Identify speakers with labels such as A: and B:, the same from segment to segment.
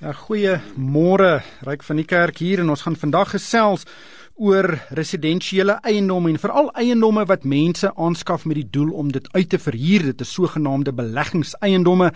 A: Ja, goeie môre, Ryk van die Kerk hier en ons gaan vandag gesels oor residensiële eiendomme en veral eiendomme wat mense aanskaf met die doel om dit uit te verhuur, dit is sogenaamde beleggingseiendomme.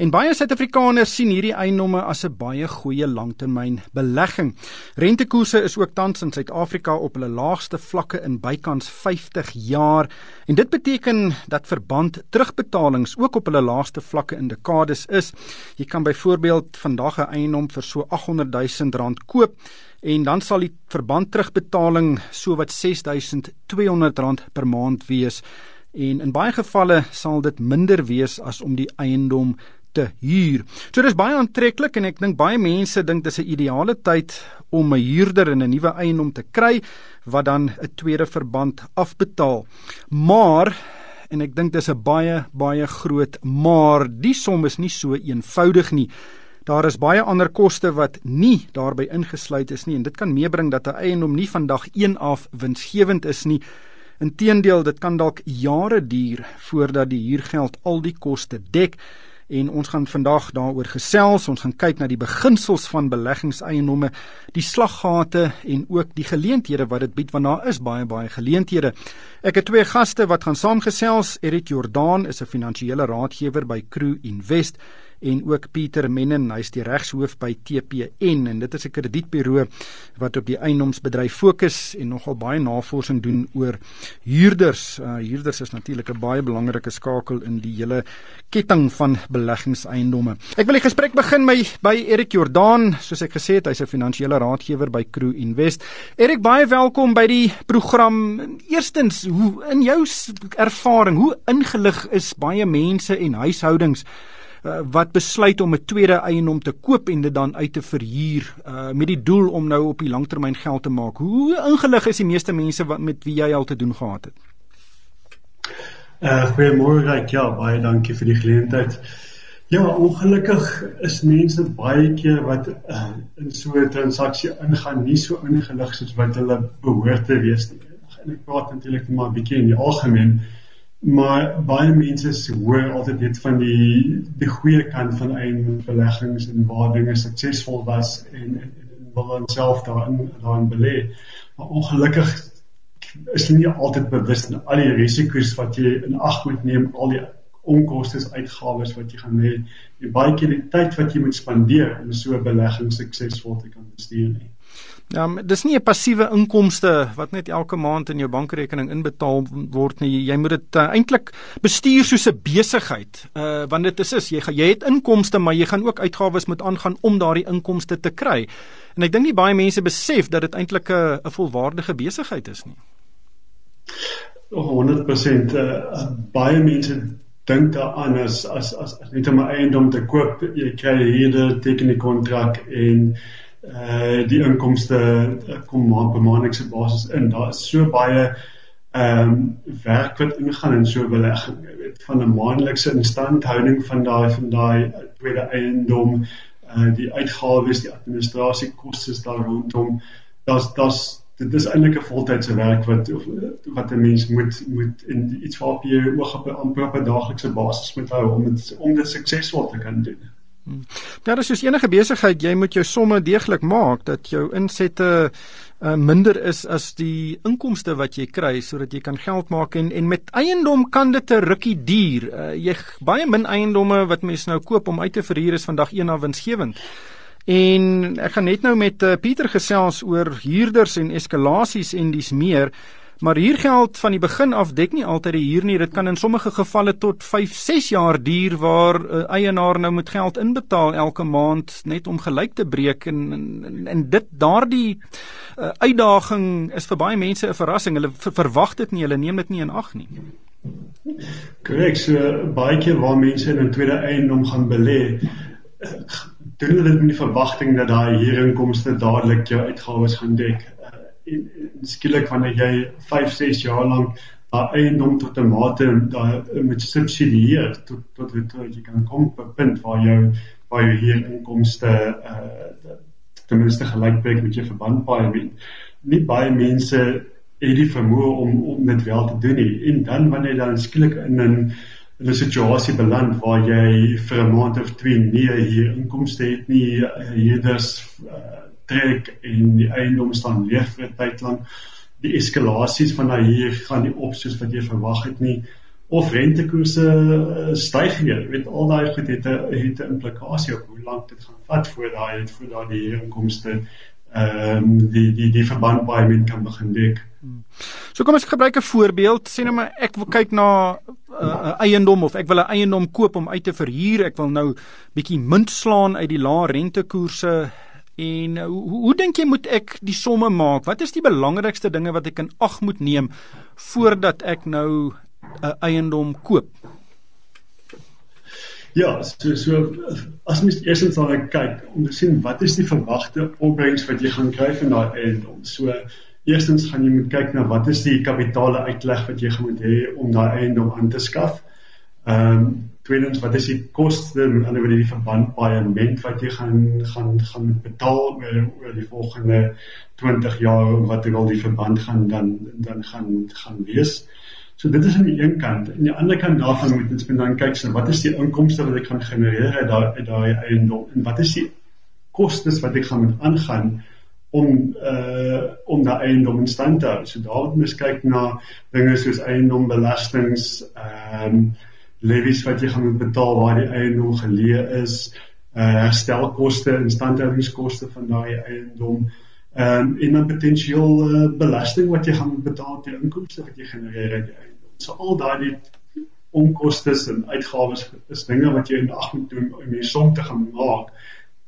A: En baie Suid-Afrikaners sien hierdie eiendomme as 'n baie goeie langtermynbelegging. Rentekoerse is ook tans in Suid-Afrika op hulle laagste vlakke in bykans 50 jaar en dit beteken dat verband terugbetalings ook op hulle laagste vlakke in dekades is. Jy kan byvoorbeeld vandag 'n eiendom vir so 800 000 rand koop en dan sal die verband terugbetaling so wat 6200 rand per maand wees. En in baie gevalle sal dit minder wees as om die eiendom te huur. So dis baie aantreklik en ek dink baie mense dink dis 'n ideale tyd om 'n huurder in 'n nuwe eiendom te kry wat dan 'n tweede verband afbetaal. Maar en ek dink dis 'n baie baie groot maar die som is nie so eenvoudig nie. Daar is baie ander koste wat nie daarbey ingesluit is nie en dit kan meebring dat 'n eiendom nie vandag 1 af winsgewend is nie. Inteendeel, dit kan dalk jare duur voordat die huurgeld al die koste dek en ons gaan vandag daaroor gesels. Ons gaan kyk na die beginsels van beleggingseiendomme, die slaggate en ook die geleenthede wat dit bied want daar is baie baie geleenthede. Ek het twee gaste wat gaan saamgesels. Erik Jordaan is 'n finansiële raadgewer by Crew Invest en ook Pieter Mennen, hy's die regshoof by TPN en dit is 'n kredietburo wat op die eiendomsbedryf fokus en nogal baie navorsing doen oor huurders. Uh, huurders is natuurlik 'n baie belangrike skakel in die hele ketting van beleggingseiendomme. Ek wil die gesprek begin my by Erik Jordaan, soos ek gesê het, hy's 'n finansiële raadgewer by Crew Invest. Erik, baie welkom by die program. Eerstens, hoe in jou ervaring, hoe ingelig is baie mense en huishoudings uh, wat besluit om 'n tweede eiendom te koop en dit dan uit te verhuur uh, met die doel om nou op die langtermyn geld te maak. Hoe ingelig is die meeste mense wat met wie jy al te doen gehad het?
B: Uh, Goeiemôre, ja, baie dankie vir die geleentheid. Ja, ongelukkig is mense baie keer wat uh, in so 'n transaksie ingaan nie so ingelig soos wat hulle behoort te wees nie. En ek praat natuurlik maar 'n bietjie in die algemeen. Uh, maar baie mense hoor altyd net van die die goeie kant van eiendomsbeleggings en waar dinge suksesvol was en en, wil dan self daarin daarin belê. Maar ongelukkig is hulle nie altyd bewus van al die risiko's wat jy in ag moet neem, al die onkoste uitgawes wat jy gaan hê en baie keer die tyd wat jy moet spandeer om so 'n belegging suksesvol te kan bestuur nie.
A: Ja, dis nie 'n passiewe inkomste wat net elke maand in jou bankrekening inbetaal word nie. Jy moet dit uh, eintlik bestuur soos 'n besigheid. Uh want dit is is jy jy het inkomste, maar jy gaan ook uitgawes moet aangaan om daardie inkomste te kry. En ek dink nie baie mense besef dat dit eintlik 'n 'n volwaardige besigheid is nie.
B: 100% uh, baie mense dink daaraan as as as, as net om 'n eiendom te koop, jy kry hierde teken die kontrak en uh die inkomste uh, kom maand per maandelikse basis in. Daar is so baie ehm um, werk wat ingaan in so 'n belegging, jy weet, van 'n maandelikse instandhouding van daai van daai tweede eiendom, uh die uitgawes, die administrasiekoste daar rondom. Daar's daar's dit is eintlik 'n voltydse werk wat wat 'n mens moet moet in iets waarop jy oog op 'n amper daaglikse basis moet hou om dit om dit suksesvol te kan doen.
A: Ja, dis soos enige besigheid, jy moet jou somme deeglik maak dat jou insette uh, minder is as die inkomste wat jy kry sodat jy kan geld maak en en met eiendom kan dit 'n rukkie duur. Uh, jy baie min eiendomme wat mense nou koop om uit te verhuur is vandag een af winsgewend. En ek gaan net nou met uh, Pieter gesels oor huurders en eskalasies en dis meer. Maar hier geld van die begin af dek nie altyd die huur nie. Dit kan in sommige gevalle tot 5, 6 jaar duur waar 'n uh, eienaar nou moet geld inbetaal elke maand net om gelyk te breek en en, en dit daardie uh, uitdaging is vir baie mense 'n verrassing. Hulle ver, verwag dit nie, hulle neem dit nie in ag nie.
B: Korrek, so baie keer waar mense in 'n tweede eiendom gaan belê, doen hulle dit met die verwagting dat daai huurinkomste dadelik jou uitgawes gaan dek en, en skielik wanneer jy 5, 6 jaar lank daai eiendom tot 'n mate daai met subsidieer tot tot dit tot jy kan kom op 'n punt waar jou waar jou hier inkomste uh ten minste gelykbreek met jou verbandpaaiement. Nie baie mense het die vermoë om om dit wel te doen nie. En dan wanneer jy dan skielik in 'n 'n situasie beland waar jy vir 'n maand of twee nie hier inkomste het nie, huurders uh, trek en die eiendom staan leeg vir 'n tyd lank. Die eskalasies van daai hier gaan nie op soos wat jy verwag het nie of rentekoerse uh, styg weer. Jy weet al daai goed het 'n het 'n implikasie op hoe lank dit gaan vat voor daai voor daai inkomste ehm um, die die die verband baie min kan begin dek. Hmm.
A: So kom ons gebruik 'n voorbeeld. Sê nou maar ek wil kyk na 'n uh, eiendom of ek wil 'n eiendom koop om uit te verhuur. Ek wil nou bietjie munt slaan uit die lae rentekoerse en uh, hoe, hoe dink jy moet ek die somme maak? Wat is die belangrikste dinge wat ek in ag moet neem voordat ek nou 'n eiendom koop?
B: Ja, so so as mens eersins dan kyk om te sien wat is die verwagte opbrengs wat jy gaan kry van daai eiendom. So eerstens gaan jy moet kyk na wat is die kapitale uitleg wat jy moet hê om daai eiendom aan te skaf. Ehm um, tweedens wat is die koste met ander woorde die verbandpaaiement wat jy gaan gaan gaan betaal oor, oor die volgende 20 jaar wat ek al die verband gaan dan dan gaan gaan wees. So dit is aan die een kant. Aan die ander kant daarvan moet ons dan kyk so wat is die inkomste wat ek gaan genereer uit daai uit daai eiendom en wat is die kostes wat ek gaan moet aangaan om uh om daai eiendom in stand te hou. So daar moet ons kyk na dinge soos eiendombelastings, ehm um, levies wat jy gaan moet betaal waar die eiendom geleë is, uh herstelkoste, instandhoudingskoste van daai eiendom. Ehm um, en dan potensieel uh, belasting wat jy gaan betaal te inkomste wat jy genereer uit die eiendom. So al daai onkoste en uitgawes is dinge wat jy in ag moet doen om jy som te gaan maak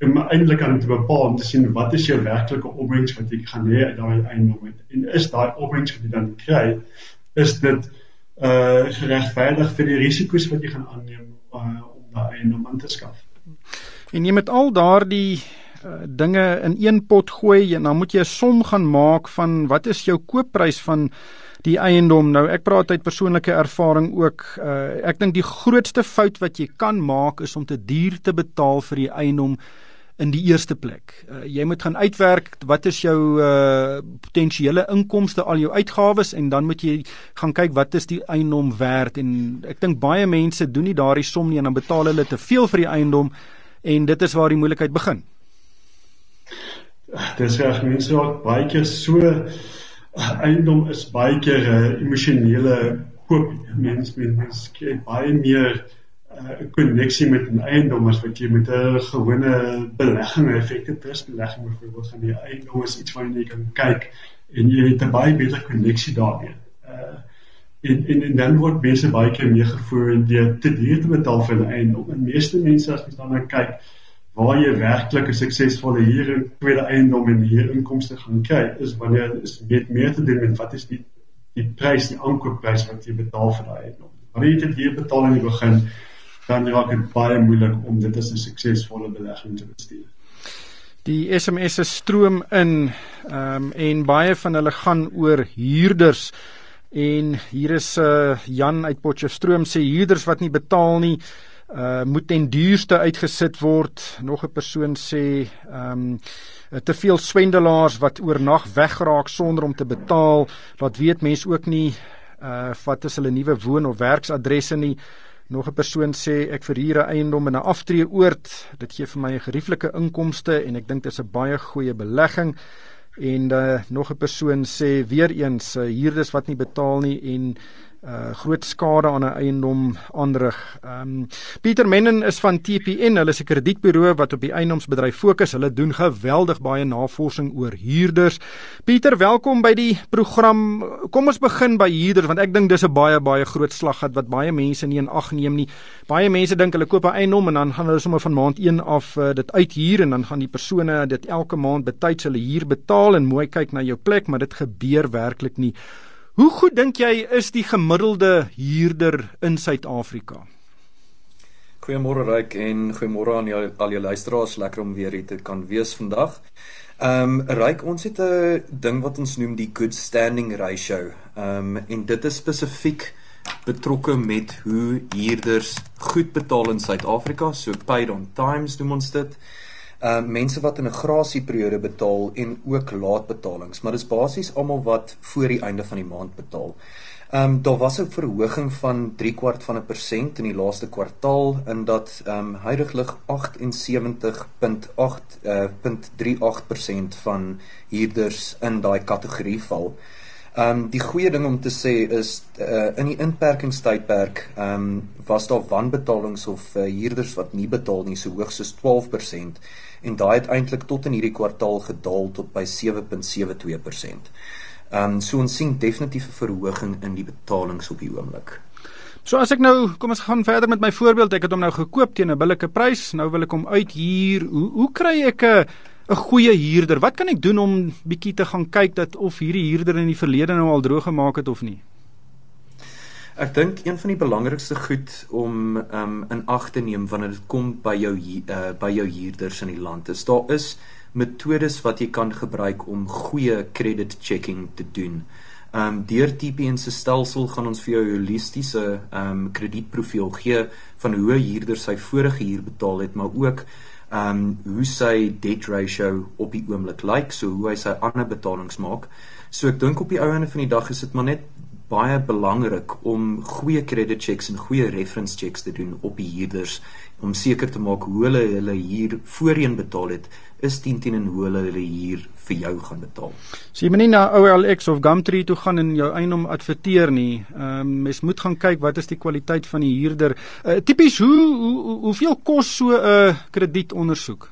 B: om eintlik aan te bepaal om te sien wat is jou werklike opbrengs wat jy gaan hê uit daai eiendom en is daai opbrengs wat jy dan kry is dit uh geregverdig vir die risiko's wat jy gaan aanneem uh, om daai eiendom aan te skaf.
A: En jy met al daardie uh, dinge in een pot gooi en dan moet jy 'n som gaan maak van wat is jou koopprys van die eiendom. Nou ek praat uit persoonlike ervaring ook. Uh, ek dink die grootste fout wat jy kan maak is om te duur te betaal vir die eiendom in die eerste plek. Uh, jy moet gaan uitwerk wat is jou uh, potensiële inkomste, al jou uitgawes en dan moet jy gaan kyk wat is die eiendom werd en ek dink baie mense doen nie daardie som nie en dan betaal hulle te veel vir die eiendom en dit is waar die moeilikheid begin.
B: Dis reg mense raak baie keer so eiendom is baie keer 'n uh, emosionele koop. Mens mens kry baie meer 'n uh, koneksie met 'n eiendom as wat jy met 'n gewone belegging, effekte trustbelegging byvoorbeeld gaan die eiendom is iets waarna jy kan kyk en jy het 'n baie beter koneksie daarmee. Uh en, en en dan word mense baie keer meer gevoer deur te duur te betaal vir 'n eiendom. En meeste mense as jy dan nou kyk, waar jy werklik 'n suksesvolle huur en tweede eiendom en hier inkomste gaan kry is wanneer is weet meer te doen met wat is die die prys die aankoopprys wat jy betaal vir daai eiendom. Wanneer jy dit hier betaal in die begin dan raak dit baie moeilik om dit as 'n suksesvolle belegging te bestuur.
A: Die SMS'e stroom in ehm um, en baie van hulle gaan oor huurders en hier is 'n uh, Jan uit Potchefstroom sê huurders wat nie betaal nie uh moet ten duurste uitgesit word. Nog 'n persoon sê ehm um, te veel swendelaars wat oornag wegraak sonder om te betaal. Laat weet mense ook nie uh wat is hulle nuwe woon of werksadresse nie. Nog 'n persoon sê ek verhuur 'n eiendom in 'n aftreeoord. Dit gee vir my 'n gerieflike inkomste en ek dink dit is 'n baie goeie belegging. En uh, nog 'n persoon sê weer eens uh, huurders wat nie betaal nie en uh groot skade aan 'n eiendom aanrig. Ehm um, Pieter Mennen is van TPN, hulle is 'n kredietburo wat op die eiendomsbedryf fokus. Hulle doen geweldig baie navorsing oor huurders. Pieter, welkom by die program. Kom ons begin by huurders want ek dink dis 'n baie baie groot slaggat wat baie mense nie in ag neem nie. Baie mense dink hulle koop 'n eiendom en dan gaan hulle sommer van maand 1 af uh, dit uithuur en dan gaan die persone dit elke maand betyds hulle huur betaal en mooi kyk na jou plek, maar dit gebeur werklik nie. Hoe goed dink jy is die gemiddelde huurder in Suid-Afrika?
C: Goeiemôre Ryk en goeiemôre aan jou, al jou luisteraars, lekker om weer hier te kan wees vandag. Ehm um, Ryk, ons het 'n ding wat ons noem die good standing ratio. Ehm um, en dit is spesifiek betrokke met hoe huurders goed betaal in Suid-Afrika, so paid on times doen ons dit uh mense wat in 'n grasieperiode betaal en ook laatbetalings, maar dis basies almal wat voor die einde van die maand betaal. Ehm um, daar was 'n verhoging van 3 kwart van 'n persent in die laaste kwartaal in dat ehm um, huidigelik 78.8 uh, .38% van huurders in daai kategorie val. Ehm um, die goeie ding om te sê is uh, in die inperkingstydperk ehm um, was daar wanbetalings of uh, huurders wat nie betaal nie so hoog soos 12% en daai het eintlik tot in hierdie kwartaal gedaal tot by 7.72%. Ehm um, so ons sien definitief 'n verhoging in die betalings op die oomblik.
A: So as ek nou, kom ons gaan verder met my voorbeeld. Ek het hom nou gekoop teen 'n billike prys. Nou wil ek hom uithuur. Hoe hoe kry ek 'n 'n goeie huurder? Wat kan ek doen om bietjie te gaan kyk dat of hierdie huurder in die verlede nou al droog gemaak het of nie?
C: Ek dink een van die belangrikste goed om um in ag te neem wanneer dit kom by jou uh, by jou huurders in die land is daar is metodes wat jy kan gebruik om goeie credit checking te doen. Um deur TPN se stelsel gaan ons vir jou 'n holistiese um kredietprofiel gee van hoe 'n huurder sy vorige huur betaal het, maar ook um hoe sy debt ratio op die oomblik lyk, like, so hoe hy sy ander betalings maak. So ek dink op die ou einde van die dag is dit maar net baie belangrik om goeie credit checks en goeie reference checks te doen op die huurders om seker te maak hoe hulle hulle huur voorheen betaal het is 10 teen en hoe hulle hulle huur vir jou gaan betaal.
A: So jy moet nie na OLX of Gumtree toe gaan en jou eiendom adverteer nie. Ehm um, mens moet gaan kyk wat is die kwaliteit van die huurder. Uh, Tipies hoe, hoe hoeveel kos so 'n uh, kredietondersoek?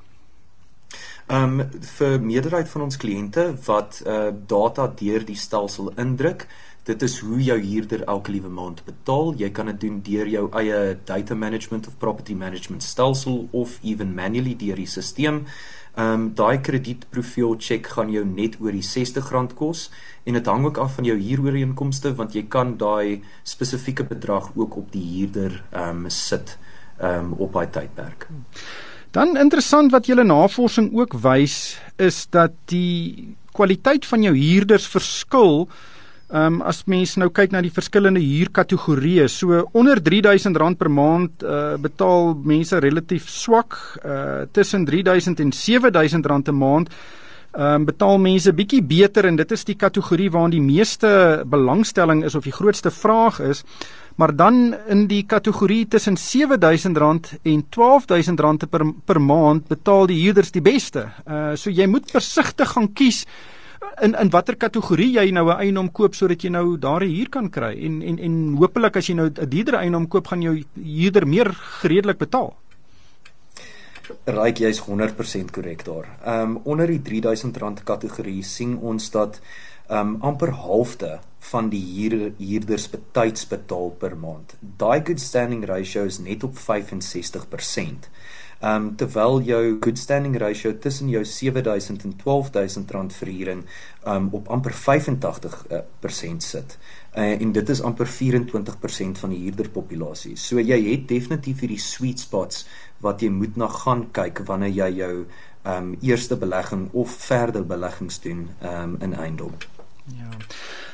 C: Ehm um, vir meerderheid van ons kliënte wat uh, data deur die stelsel indruk, dit is hoe jou huurder elke liewe maand betaal. Jy kan dit doen deur jou eie data management of property management stelsel of even manually deur die stelsel. Ehm um, daai kredietprofiel check gaan jou net oor die R60 kos en dit hang ook af van jou huurooreenkomste want jy kan daai spesifieke bedrag ook op die huurder ehm um, sit ehm um, op daai tydperk.
A: Dan interessant wat julle navorsing ook wys is dat die kwaliteit van jou huurders verskil Ehm um, as mens nou kyk na die verskillende huurkategorieë, so onder R3000 per maand uh, betaal mense relatief swak, uh, tussen R3000 en R7000 'n maand um, betaal mense bietjie beter en dit is die kategorie waarin die meeste belangstelling is of die grootste vraag is. Maar dan in die kategorie tussen R7000 en R12000 per per maand betaal die huurders die beste. Uh so jy moet versigtig gaan kies in in watter kategorie jy nou 'n eiendom koop sodat jy nou daar 'n huur kan kry en en en hopelik as jy nou 'n duurder eiendom koop gaan jou huurder meer gereedelik betaal.
C: Ryk jy's 100% korrek daar. Ehm um, onder die R3000 kategorie sien ons dat ehm um, amper halfte van die huur, huurders betyds betaal per maand. Daai good standing ratio is net op 65%. Ehm um, terwyl jou good standing ratio tussen jou 7000 en 12000 rand verhuuring ehm um, op amper 85% uh, sit. Uh, en dit is amper 24% van die huurderpopulasie. So jy het definitief hierdie sweet spots wat jy moet na gaan kyk wanneer jy jou ehm um, eerste belegging of verder beleggings doen ehm um, in eiendom.
A: Ja.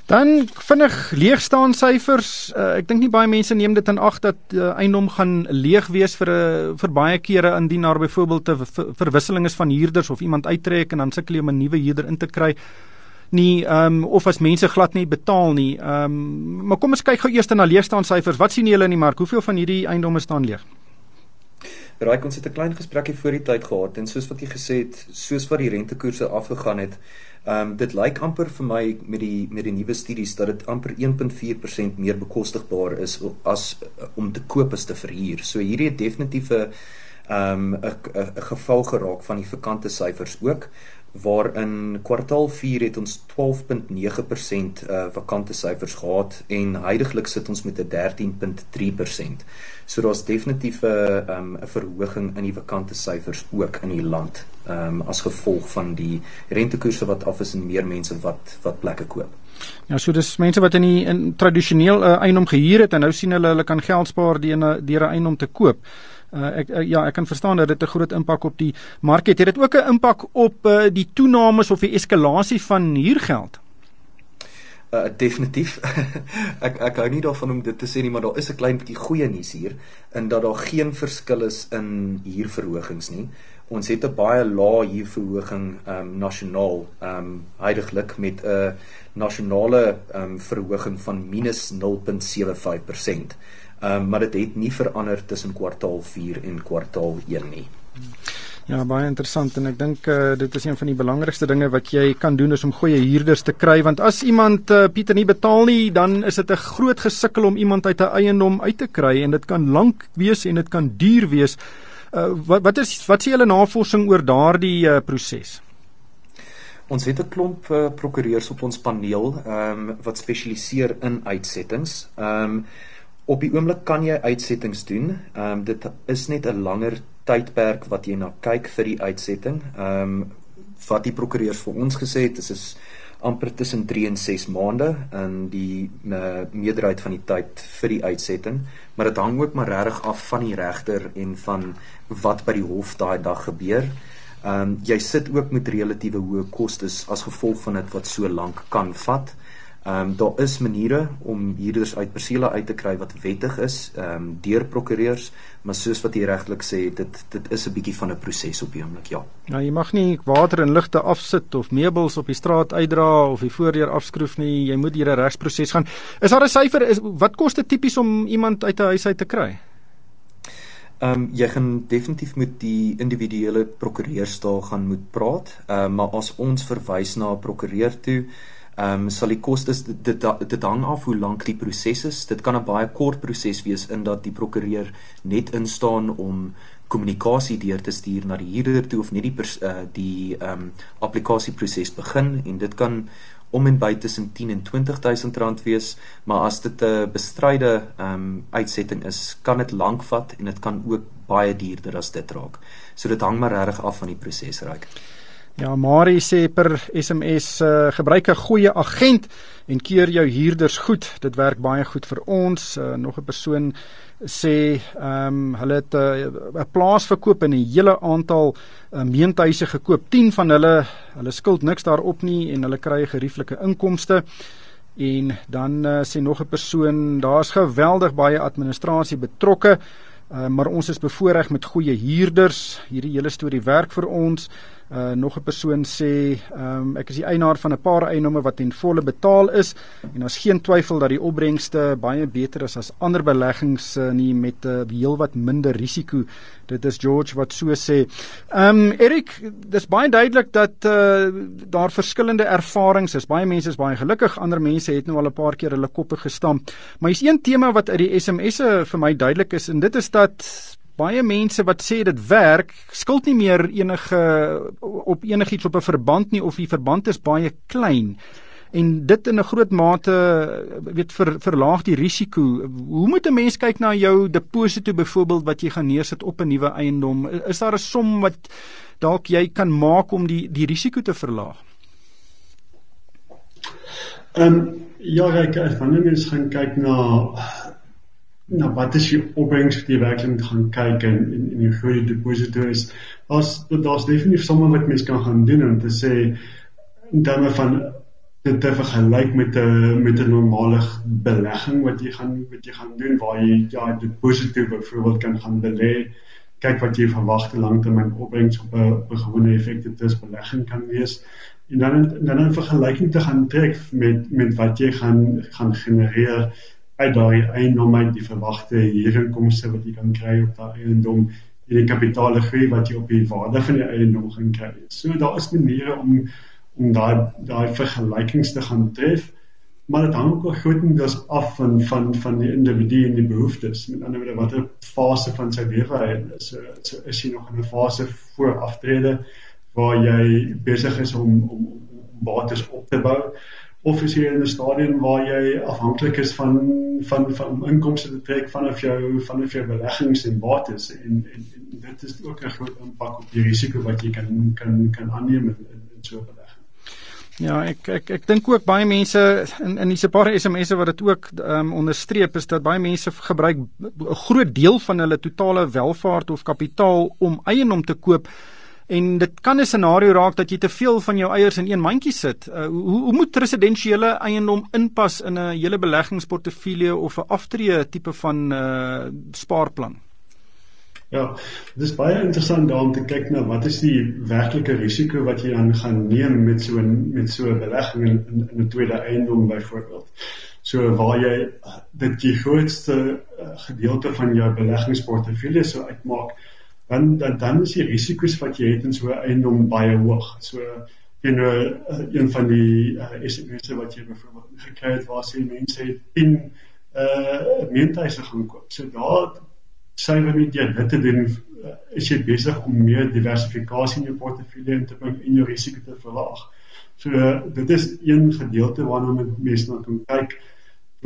A: Dan vinnig leegstaan syfers. Uh, ek dink nie baie mense neem dit in ag dat uh, eiendom gaan leeg wees vir 'n uh, vir baie kere indien daar byvoorbeeld 'n verwisseling is van huurders of iemand uittrek en dan sukkel jy om 'n nuwe huurder in te kry. Nie ehm um, of as mense glad nie betaal nie. Ehm um, maar kom ons kyk gou eers na leegstaan syfers. Wat sien julle in die mark? Hoeveel van hierdie eiendomme staan leeg?
C: Raai ons het 'n klein gesprekkie voor die tyd gehad en soos wat jy gesê het, soos wat die rentekoerse afgegaan het, Ehm um, dit lyk amper vir my met die met die nuwe studies dat dit amper 1.4% meer bekostigbaar is as uh, om te koop as te verhuur. So hierdie het definitief 'n ehm 'n 'n geval geraak van die vakante syfers ook waarin kwartaal 4 het ons 12.9% uh, vakante syfers gehad en heidaglik sit ons met 'n 13.3%. So daar's definitief 'n um, 'n verhoging in die vakante syfers ook in die land, um, as gevolg van die rentekoerse wat af is en meer mense wat wat plekke koop.
A: Ja, so dis mense wat in die in tradisioneel 'n uh, eiendom gehuur het en nou sien hulle hulle kan geld spaar deur 'n deur 'n eiendom te koop. Uh, ek uh, ja, ek kan verstaan dat dit 'n groot impak op die mark het. Het dit ook 'n impak op uh, die toenames of die eskalasie van huurgeld?
C: Uh, definitief. ek ek hou nie daarvan om dit te sê nie, maar daar is 'n klein bietjie goeie nuus hier in dat daar geen verskil is in huurverhogings nie. Ons het 'n baie lae huurverhoging ehm um, nasionaal ehm um, heidaglik met 'n nasionale ehm um, verhoging van minus 0.75%. Ehm um, maar dit het, het nie verander tussen kwartaal 4 en kwartaal 1 nie.
A: Ja, baie interessant en ek dink uh, dit is een van die belangrikste dinge wat jy kan doen is om goeie huurders te kry want as iemand uh, Pieter nie betaal nie, dan is dit 'n groot gesukkel om iemand uit 'n eiendom uit te kry en dit kan lank wees en dit kan duur wees. Uh, wat wat is wat sê julle navorsing oor daardie uh, proses?
C: Ons het 'n klomp uh, prokureurs op ons paneel ehm um, wat spesialiseer in uitsettings. Ehm um, op die oomblik kan jy uitsettings doen. Ehm um, dit is net 'n langer tydperk wat jy na kyk vir die uitsetting. Ehm um, wat die prokureurs vir ons gesê het, is is amper tussen 3 en 6 maande in die uh, meerderheid van die tyd vir die uitsetting, maar dit hang ook maar regtig af van die regter en van wat by die hof daai dag gebeur. Ehm um, jy sit ook met relatiewe hoë kostes as gevolg van dit wat so lank kan vat. Ehm um, daar is maniere om huurders uit persele uit te kry wat wettig is, ehm um, deur prokureurs, maar soos wat hier regtelik sê, dit dit is 'n bietjie van 'n proses op die oomblik, ja.
A: Nou jy mag nie water en ligte afsit of meubels op die straat uitdra of die voordeur afskroef nie. Jy moet deur 'n regsproses gaan. Is daar 'n syfer is wat kos dit tipies om iemand uit 'n huis uit te kry?
C: Ehm um, jy gaan definitief met die individuele prokureurs daar gaan moet praat. Ehm uh, maar as ons verwys na 'n prokureur toe, Ehm um, sal die kostes dit, dit dit hang af hoe lank die proses is. Dit kan 'n baie kort proses wees in dat die prokureur net instaan om kommunikasie deur te stuur na die huurder toe of net die uh, die ehm um, applikasieproses begin en dit kan om en by tussen 10 en 20000 rand wees, maar as dit 'n bestryde ehm um, uitsetting is, kan dit lank vat en dit kan ook baie duurder as dit raak. So dit hang maar regtig af van die proses raak.
A: Ja, Marie sê per SMS uh, gebruik 'n goeie agent en keer jou huurders goed. Dit werk baie goed vir ons. Uh, nog 'n persoon sê ehm um, hulle het eh, 'n uh, plaas verkoop en 'n hele aantal uh, meentuise gekoop. 10 van hulle, hulle skuld niks daarop nie en hulle kry gerieflike inkomste. En dan uh, sê nog 'n persoon, daar's geweldig baie administrasie betrokke. Uh, maar ons is bevoordeel met goeie huurders. Hierdie hele storie werk vir ons. Uh nog 'n persoon sê, ehm um, ek is die eienaar van 'n paar eiendomme wat ten volle betaal is en daar's geen twyfel dat die opbrengste baie beter is as ander beleggings uh, nie met 'n uh, heelwat minder risiko. Dit is George wat so sê. Ehm um, Erik, dis baie duidelik dat uh daar verskillende ervarings is. Baie mense is baie gelukkig, ander mense het nou al 'n paar keer hulle koppe gestamp. Maar hier's een tema wat uit die SMS'e vir my duidelik is en dit is dat baie mense wat sê dit werk, skuld nie meer enige op enigiets op 'n verband nie of die verband is baie klein en dit in 'n groot mate weet ver, verlaag die risiko. Hoe moet 'n mens kyk na jou deposito byvoorbeeld wat jy gaan neersit op 'n nuwe eiendom? Is daar 'n som wat dalk jy kan maak om die die risiko te verlaag?
B: Ehm um, ja, ek as wanneer mens gaan kyk na nou wat is die opbrengs wat jy werklik moet gaan kyk en en en die groei deposito is as daar's definitief sommige wat mens kan gaan doen om te sê in terme van dit te vergelyk met 'n met 'n normale belegging wat jy gaan wat jy gaan doen waar jy ja deposito byvoorbeeld kan gaan belê kyk wat jy verwagte langtermyn opbrengs op 'n op 'n gewone effekte belegging kan wees. En dan dan 'n vergelyking te gaan trek met met wat jy gaan gaan genereer uit daai eiendom uit die verwagte huurinkomste wat jy kan kry op daai eiendom en die kapitaalgroei wat jy op die waarde van die eiendom gaan kry. So daar is maniere om om daai daai vergelykings te gaan tref, maar dit hang ook grootendeels af van van van die individu en die behoeftes. Met ander woorde, watter fase van sy lewe hy is. So, so is hy nog in 'n fase voor aftrede waar jy besig is om om, om bates op te bou of is jy in 'n stadium waar jy afhanklik is van van van inkomste te trek vanaf jou vanaf jou beleggings en bates en, en en dit is ook 'n groot impak op die risiko wat jy kan kan kan aanneem in, in, in so 'n belegging.
A: Ja, ek ek ek dink ook baie mense in in die paar SMS'e wat dit ook um, onderstreep is dat baie mense gebruik 'n groot deel van hulle totale welvaart of kapitaal om eiendom te koop En dit kan 'n scenario raak dat jy te veel van jou eiers in een mandjie sit. Uh, hoe hoe moet residensiële eiendom inpas in 'n hele beleggingsportefeulje of 'n aftree tipe van uh spaarplan?
B: Ja, dit is baie interessant daarom te kyk na wat is die werklike risiko wat jy dan gaan neem met so 'n met so 'n belegging in in, 'n tweede eiendom byvoorbeeld. So waar jy dit die grootste uh, gedeelte van jou beleggingsportefeulje sou uitmaak, dan dan dan is die risiko's wat jy het in so 'n eiendom baie hoog. So teenoor uh, een van die uh, SMS'e wat jy byvoorbeeld gekry het waar sê mense het 10 uh meentuise gaan koop. So daar suiwer net jy dit te doen uh, is jy besig om meer diversifikasie in jou portefeulje in te bring en jou risiko te verlaag. So uh, dit is een gedeelte waarna mense na kan kyk.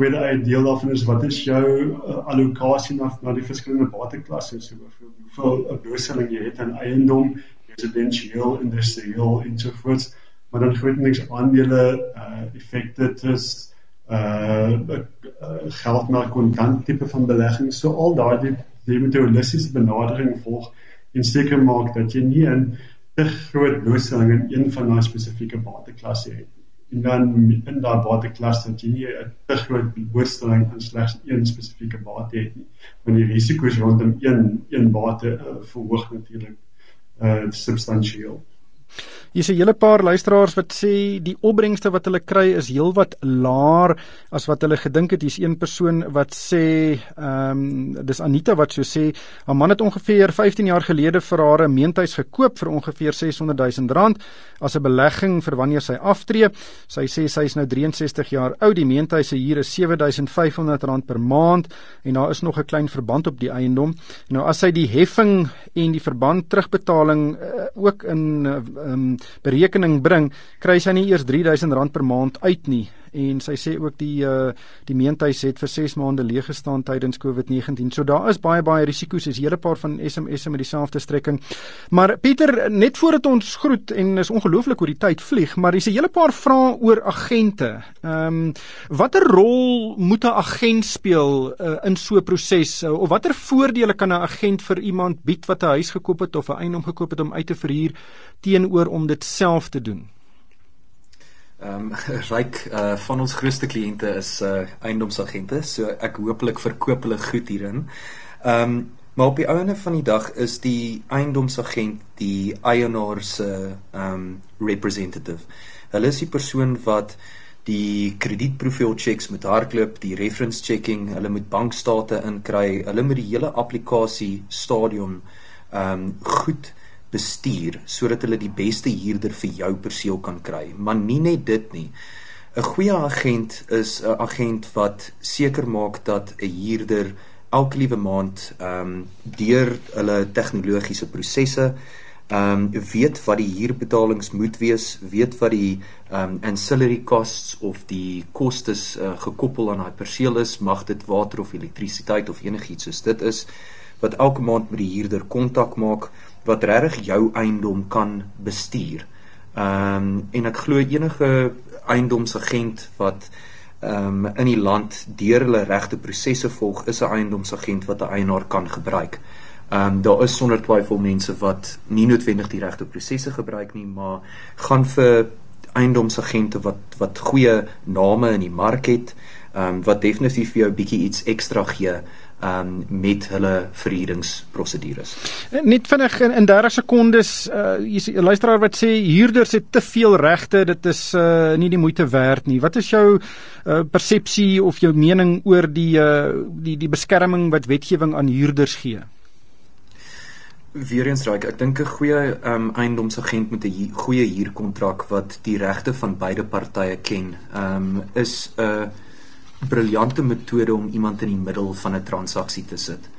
B: Tweede deel daarvan is wat is jou uh, allocasie na na die verskillende bateklasse so byvoorbeeld hoeveel 'n beurseling jy het in eiendom, residensieel, industrieel en so voort. Maar dan grootliks aandele, uh effekte, trusts uh, geld na kontant tipe van belegging. So al daardie jy moet 'n holistiese benadering volg en seker maak dat jy nie 'n te groot blootstelling in een van daai spesifieke bateklasse het en dan in daai bateklas dat jy nie 'n te groot blootstelling aan slegs een spesifieke bate het nie. Want die risiko's rondom een een bate uh, verhoog natuurlik uh substansieel
A: Hier's 'n hele paar luisteraars wat sê die opbrengste wat hulle kry is heelwat laer as wat hulle gedink het. Hier's een persoon wat sê, ehm um, dis Anita wat so sê, haar man het ongeveer 15 jaar gelede vir haar 'n meentuis gekoop vir ongeveer 600 000 rand as 'n belegging vir wanneer sy aftree. Sy sê sy is nou 63 jaar oud. Die meentuis se huur is 7500 rand per maand en daar is nog 'n klein verband op die eiendom. Nou as sy die heffing en die verband terugbetaling uh, ook in uh, um, berekening bring, kry sy nie eers R3000 per maand uit nie en sy sê ook die uh die meentuis het vir 6 maande leeg gestaan tydens COVID-19. So daar is baie baie risiko's. Is 'n hele paar van SMS'e met dieselfde strekking. Maar Pieter, net voordat ons groet en is ongelooflik hoe die tyd vlieg, maar dis 'n hele paar vrae oor agente. Ehm um, watter rol moet 'n agent speel uh, in so 'n proses uh, of watter voordele kan 'n agent vir iemand bied wat 'n huis gekoop het of 'n eiendom gekoop het om uit te verhuur teenoor om dit self te doen?
C: Ehm um, ryk uh van ons grootste kliënte is uh eiendomsagente, so ek hooplik verkoop hulle goed hierin. Ehm um, maar op die ouene van die dag is die eiendomsagent die eienaar se ehm um, representative. Hulle is die persoon wat die kredietprofiel checks met hardloop, die reference checking, hulle moet bankstate inkry, hulle moet die hele applikasie stadium ehm um, goed bestuur sodat hulle die beste huurder vir jou perseel kan kry. Maar nie net dit nie. 'n Goeie agent is 'n agent wat seker maak dat 'n huurder elke liewe maand ehm um, deur hulle tegnologiese prosesse ehm um, weet wat die huurbetalings moet wees, weet wat die ehm um, ancillary costs of die kostes uh, gekoppel aan daai perseel is, mag dit water of elektrisiteit of enigiets soos dit is wat elke maand met die huurder kontak maak wat regtig jou eiendom kan bestuur. Ehm um, en ek glo enige eiendomsagent wat ehm um, in die land deur hulle regte prosesse volg, is 'n eiendomsagent wat 'n eienaar kan gebruik. Ehm um, daar is sonder twyfel mense wat nie noodwendig die regte prosesse gebruik nie, maar gaan vir eiendomsagente wat wat goeie name in die mark het, ehm um, wat definitief vir jou bietjie iets ekstra gee um met hulle verhuuringsprosedures.
A: Net vinnig in, in 30 sekondes, uh jy sê 'n luisteraar wat sê huurders het te veel regte, dit is uh nie die moeite werd nie. Wat is jou uh persepsie of jou mening oor die uh die die beskerming wat wetgewing aan huurders gee?
C: Weerens raak ek dink 'n goeie um eiendomsagent met 'n goeie huurkontrak wat die regte van beide partye ken, um is 'n uh, briljante metode om iemand in die middel van 'n transaksie te sit.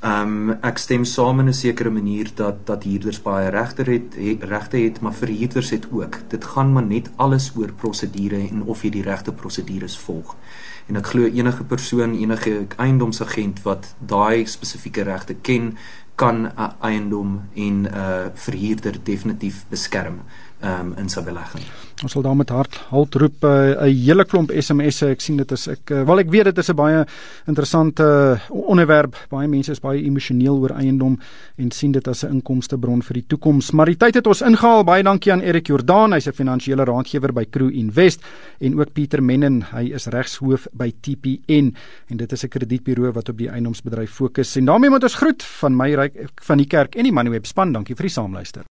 C: Um ek stem saam in 'n sekere manier dat dat huurders baie regte het, het regte het, maar verhuurders het ook. Dit gaan maar net alles oor prosedure en of jy die regte prosedures volg. En ek glo enige persoon, enige eiendomsagent wat daai spesifieke regte ken, kan 'n eiendom en 'n uh, verhuurder definitief beskerm um, in sy belegging.
A: Ons sal daarmee hard halt roep eh, 'n uh, hele klomp SMS'e. Ek sien dit is ek uh, wel ek weet dit is 'n baie interessante uh, onderwerp. Baie mense is baie emosioneel oor eiendom en sien dit as 'n inkomstebron vir die toekoms. Maar die tyd het ons ingehaal. Baie dankie aan Erik Jordaan. Hy's 'n finansiële raadgewer by Crew Invest en ook Pieter Mennen. Hy is regshoof by TPN en dit is 'n kredietburo wat op die eiendomsbedryf fokus. En daarmee moet ons groet van my ryk van die kerk en die Moneyweb span. Dankie vir die saamluister.